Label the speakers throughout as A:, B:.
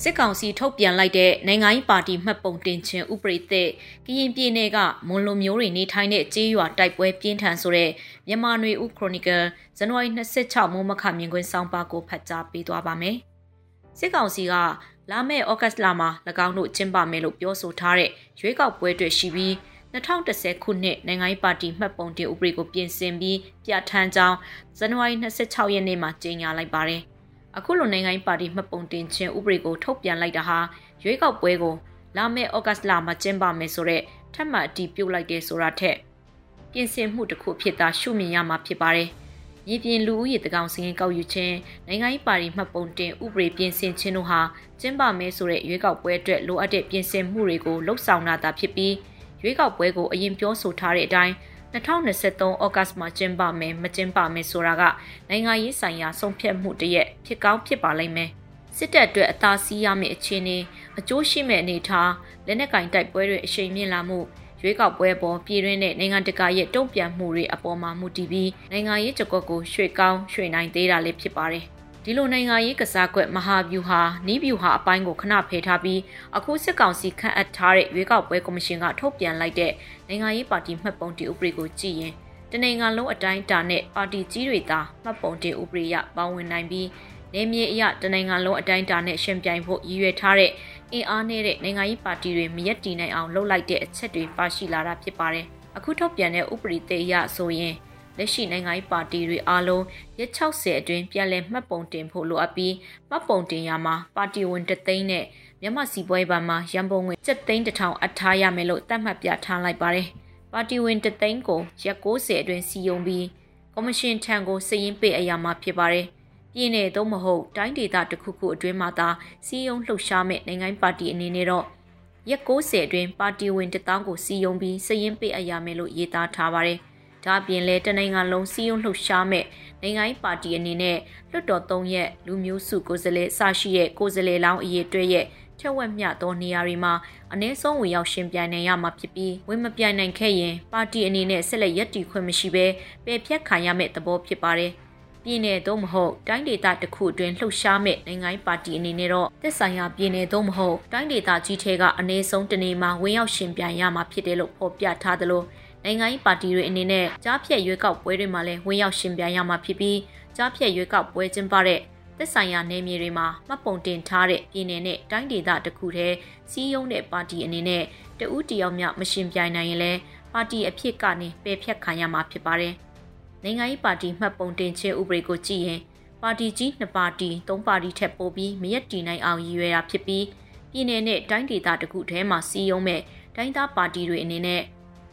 A: စစ်ကောင်စီထုတ်ပြန်လိုက်တဲ့နိုင်ငံရေးပါတီမှတ်ပုံတင်ခြင်းဥပဒေသစ်ကရင်ပြည်နယ်ကမွန်လွန်မျိုးတွေနေထိုင်တဲ့ကြေးရွာတိုက်ပွဲပြင်းထန်ဆိုတဲ့မြန်မာနွေဦးခရိုနီကယ်ဇန်နဝါရီ26မိုးမခမြင်ကွင်းစောင်းပါကိုဖတ်ကြားပေးသွားပါမယ်။စစ်ကောင်စီကလာမယ့်ဩဂတ်လမှာ၎င်းတို့ကျင်းပမယ်လို့ပြောဆိုထားတဲ့ရွေးကောက်ပွဲတွေရှိပြီး2010ခုနှစ်နိုင်ငံရေးပါတီမှတ်ပုံတင်ဥပဒေကိုပြင်ဆင်ပြီးပြဋ္ဌာန်းကြောင်းဇန်နဝါရီ26ရက်နေ့မှာကြေညာလိုက်ပါတယ်။ အခုလိုနိုင်ငံရေးပါတီမှတ်ပုံတင်ခြင်းဥပဒေကိုထုတ်ပြန်လိုက်တာဟာရွေးကောက်ပွဲကိုလာမယ့်ဩဂတ်လမှာကျင်းပမယ်ဆိုတဲ့ထပ်မံအတည်ပြုလိုက်တဲ့ဆိုတာထက်ပြင်ဆင်မှုတစ်ခုဖြစ်တာရှုမြင်ရမှာဖြစ်ပါတယ်။မြေပြင်လူဦးရေတကောင်စင်းကောက်ယူခြင်းနိုင်ငံရေးပါတီမှတ်ပုံတင်ဥပဒေပြင်ဆင်ခြင်းတို့ဟာကျင်းပမယ်ဆိုတဲ့ရွေးကောက်ပွဲအတွက်လိုအပ်တဲ့ပြင်ဆင်မှုတွေကိုလှုပ်ဆောင်တာဖြစ်ပြီးရွေးကောက်ပွဲကိုအရင်ပြောဆိုထားတဲ့အတိုင်း 2023ဩဂတ်မှာကျင်းပမယ်မကျင်းပမယ်ဆိုတာကနိုင်ငံရေးဆိုင်ရာဆုံးဖြတ်မှုတရက်ဖြစ်ကောင်းဖြစ်ပါလိမ့်မယ်စစ်တပ်အတွက်အသာစီးရမယ့်အခြေအနေအကျိုးရှိမဲ့အနေထားလက်နက်ကင်တိုက်ပွဲတွေအရှိန်မြင့်လာမှုရွေးကောက်ပွဲပေါ်ပြည်တွင်းနဲ့နိုင်ငံတကာရဲ့တုံ့ပြန်မှုတွေအပေါ်မှာမူတည်ပြီးနိုင်ငံရေးကြကွက်ကိုရွှေ့ကောင်းရွှေ့နိုင်သေးတာလည်းဖြစ်ပါတယ်။ ဒီလိုနိုင်ငံရေးကစားကွက်မဟာဗျူဟာနီးဗျူဟာအပိုင်းကိုခဏဖယ်ထားပြီးအခုစစ်ကောင်စီခန့်အပ်ထားတဲ့ရွေးကောက်ပွဲကော်မရှင်ကထုတ်ပြန်လိုက်တဲ့နိုင်ငံရေးပါတီမှတ်ပုံတင်ဥပဒေကိုကြည့်ရင်တနိုင်ငံလုံးအတိုင်းအတာနဲ့ပါတီကြီးတွေသာမှတ်ပုံတင်ဥပဒေရပေါင်းဝင်နိုင်ပြီးနေမြေအရတနိုင်ငံလုံးအတိုင်းအတာနဲ့ရှင်ပြိုင်ဖို့ရည်ရွယ်ထားတဲ့အင်အားနဲ့တဲ့နိုင်ငံရေးပါတီတွေမရက်တည်နိုင်အောင်လှုပ်လိုက်တဲ့အချက်တွေပါရှိလာတာဖြစ်ပါတယ်။အခုထုတ်ပြန်တဲ့ဥပဒေသေးအရဆိုရင် လက်ရှိနိုင်ငံရေးပါတီတွေအားလုံးရက်60အတွင်းပြန်လည်မှတ်ပုံတင်ဖို့လိုအပ်ပြီးမှတ်ပုံတင်ရမှာပါတီဝင်တသိန်းနဲ့မြန်မာစီပွဲဘဏ်မှာရန်ပုံငွေ7သိန်းတစ်ထောင်အထားရမယ်လို့သတ်မှတ်ပြထားလိုက်ပါတယ်။ပါတီဝင်တသိန်းကိုရက်60အတွင်းစီယုံပြီးကော်မရှင်ထံကိုစည်ရင်းပေးအရာမှာဖြစ်ပါတယ်။ပြည်내သို့မဟုတ်တိုင်းဒေသတစ်ခုခုအတွင်းမှာသာစီယုံလှုပ်ရှားမဲ့နိုင်ငံပါတီအနေနဲ့တော့ရက်60အတွင်းပါတီဝင်တသောင်းကိုစီယုံပြီးစည်ရင်းပေးအရာမယ်လို့ရေးသားထားပါတယ်။ ဒါအပြင်လဲတနိုင်ငံလုံးစီးရုံးလှုပ်ရှားမဲ့နိုင်ငံရေးပါတီအနေနဲ့လွတ်တော်၃ရက်လူမျိုးစုကိုယ်စားလှယ်စရှိရဲ့ကိုယ်စားလှယ်လောင်းအရေးတွဲရဲ့ထက်ဝက်မျှသောနေရာတွေမှာအ ਨੇ ဆုံးဝင်ရောက်ရှင်ပြိုင်နိုင်ရမှာဖြစ်ပြီးဝင်မပြိုင်နိုင်ခဲ့ရင်ပါတီအနေနဲ့ဆက်လက်ရပ်တည်ခွင့်မရှိဘဲပယ်ဖျက်ခံရမယ့်သဘောဖြစ်ပါတယ်ပြည်내သို့မဟုတ်တိုင်းဒေသတစ်ခုအတွင်းလှုပ်ရှားမဲ့နိုင်ငံရေးပါတီအနေနဲ့တော့သက်ဆိုင်ရာပြည်내သို့မဟုတ်တိုင်းဒေသကြီးထဲကအ ਨੇ ဆုံးတနေမှာဝင်ရောက်ရှင်ပြိုင်ရမှာဖြစ်တယ်လို့ဖော်ပြထားသလို နိုင်ငံရေးပါတီတွေအနေနဲ့ကြားဖြတ်ရွေးကောက်ပွဲတွေမှာလည်းဝင်ရောက်ရှင်ပြိုင်ရမှာဖြစ်ပြီးကြားဖြတ်ရွေးကောက်ပွဲကျင်းပတဲ့သက်ဆိုင်ရာနယ်မြေတွေမှာမှတ်ပုံတင်ထားတဲ့ပြည်내နဲ့တိုင်းဒေသတစ်ခုတည်းစီးရုံးတဲ့ပါတီအနေနဲ့တဦးတယောက်မျှမရှင်ပြိုင်နိုင်ရင်လည်းပါတီအဖြစ်ကနေပယ်ဖျက်ခံရမှာဖြစ်ပါတယ်။နိုင်ငံရေးပါတီမှတ်ပုံတင်ခြင်းဥပဒေကိုကြည့်ရင်ပါတီကြီးနှစ်ပါတီသုံးပါတီထက်ပိုပြီးမရက်တည်နိုင်အောင်ရည်ရွယ်တာဖြစ်ပြီးပြည်내နဲ့တိုင်းဒေသတစ်ခုတည်းမှာစီးရုံးမဲ့တိုင်းသားပါတီတွေအနေနဲ့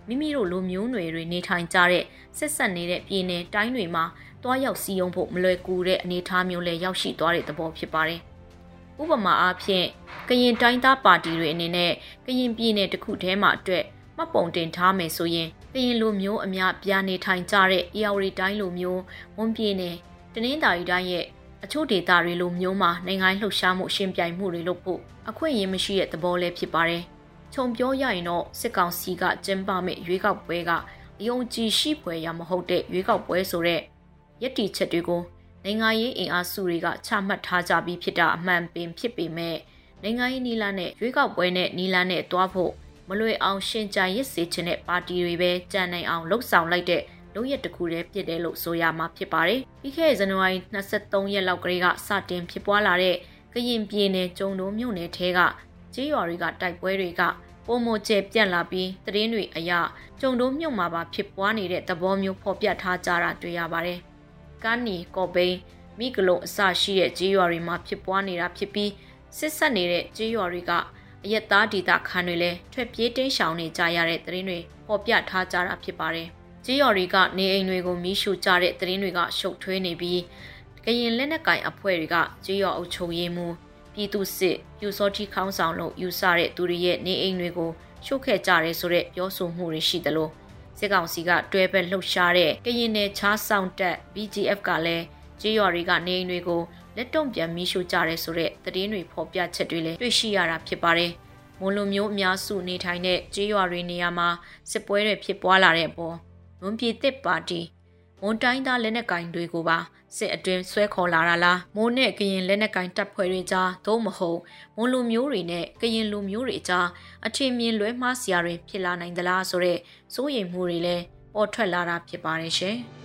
A: မိမိတို့လူမျိုးနွယ်တွေနေထိုင်ကြတဲ့ဆက်ဆက်နေတဲ့ပြည်နယ်တိုင်းတွေမှာတွားရောက်စီယုံဖို့မလွယ်ကူတဲ့အနေအထားမျိုးလည်းရောက်ရှိသွားတဲ့သဘောဖြစ်ပါတယ်။ဥပမာအားဖြင့်ကရင်တိုင်းသားပါတီတွေအနေနဲ့ကရင်ပြည်နယ်တစ်ခုထဲမှာအတွက်မှတ်ပုံတင်ထားမယ်ဆိုရင်ကရင်လူမျိုးအများပြားနေထိုင်ကြတဲ့အေယာဝတီတိုင်းလူမျိုးဝန်ပြည်နယ်တနင်္သာရီတိုင်းရဲ့အချို့ဒေသတွေလိုမျိုးမှာနိုင်ငံလှုပ်ရှားမှုရှင်ပြိုင်မှုတွေလုပ်ဖို့အခွင့်အရေးမရှိတဲ့သဘောလည်းဖြစ်ပါတယ်။ ခြုံပြောရရင်တော့စစ်ကောင်စီကကျင်းပမဲ့ရွေးကောက်ပွဲကအယုံကြည်ရှိပွဲရမဟုတ်တဲ့ရွေးကောက်ပွဲဆိုတဲ့ယက်တီချက်တွေကိုနိုင်ငံရေးအင်အားစုတွေကချမှတ်ထားကြပြီးဖြစ်တာအမှန်ပင်ဖြစ်ပေမဲ့နိုင်ငံရေးနီလာနဲ့ရွေးကောက်ပွဲနဲ့နီလာနဲ့တွားဖို့မလွယ်အောင်ရှင်ကြရစ်စေချင်တဲ့ပါတီတွေပဲကြံနိုင်အောင်လှုပ်ဆောင်လိုက်တဲ့လုံရက်တစ်ခုတည်းဖြစ်တယ်လို့ဆိုရမှာဖြစ်ပါတယ်။ပြီးခဲ့တဲ့ဇန်နဝါရီ23ရက်လောက်ကလေးကစတင်ဖြစ်ပွားလာတဲ့ကရင်ပြည်နယ်ကျုံတုံးမြို့နယ်ထဲက ကြေးရွာတွေကတိုက်ပွဲတွေကပုံမကျဲပြန့်လာပြီးသတင်းတွေအရကျုံတို့မြုံမှာပါဖြစ်ပွားနေတဲ့သဘောမျိုးဖော်ပြထားကြတာတွေ့ရပါတယ်။ကန်းနီကော်ပိန်မိဂလုံအစရှိတဲ့ကြေးရွာတွေမှာဖြစ်ပွားနေတာဖြစ်ပြီးစစ်ဆက်နေတဲ့ကြေးရွာတွေကအယက်သားဒေတာခန်းတွေလည်းထွက်ပြေးတင်းရှောင်နေကြရတဲ့သတင်းတွေဖော်ပြထားကြတာဖြစ်ပါတယ်။ကြေးရွာတွေကနေအိမ်တွေကိုမီးရှို့ကြတဲ့သတင်းတွေကရှုပ်ထွေးနေပြီးကရင်လက်နက်ကင်အဖွဲ့တွေကကြေးရွာအုပ်ချုပ်ရေးမှု ပြည်သူစစ်ပြူစောတိခေါင်းဆောင်လို့ယူဆတဲ့သူတွေရဲ့နေအိမ်တွေကိုရှုပ်ခဲ့ကြရဲဆိုတဲ့ပြောဆိုမှုတွေရှိသလိုစစ်ကောင်စီကတွဲဘက်လှုပ်ရှားတဲ့ကရင်နယ်ချားဆောင်တက် BGF ကလည်းကြေးရွာတွေကနေအိမ်တွေကိုလက်တုံပြန်မိရှို့ကြရဲဆိုတဲ့သတင်းတွေဖော်ပြချက်တွေလည်းတွေ့ရှိရတာဖြစ်ပါတယ်။မွန်လူမျိုးအများစုနေထိုင်တဲ့ကြေးရွာတွေနေရာမှာစစ်ပွဲတွေဖြစ်ပွားလာတဲ့အပေါ်မွန်ပြည်သစ်ပါတီ မွန်တိုင်းသားလက်နက်ကင်တွေကိုပါစစ်အတွင်းဆွဲခေါ်လာတာလားမိုးနဲ့ကရင်လက်နက်ကင်တပ်ဖွဲ့တွေကြားသို့မဟုတ်မွန်လူမျိုးတွေနဲ့ကရင်လူမျိုးတွေကြားအထင်မြင်လွဲမှားစရာတွေဖြစ်လာနိုင်သလားဆိုတဲ့စိုးရိမ်မှုတွေလည်းပေါ်ထွက်လာတာဖြစ်ပါတယ်ရှင်။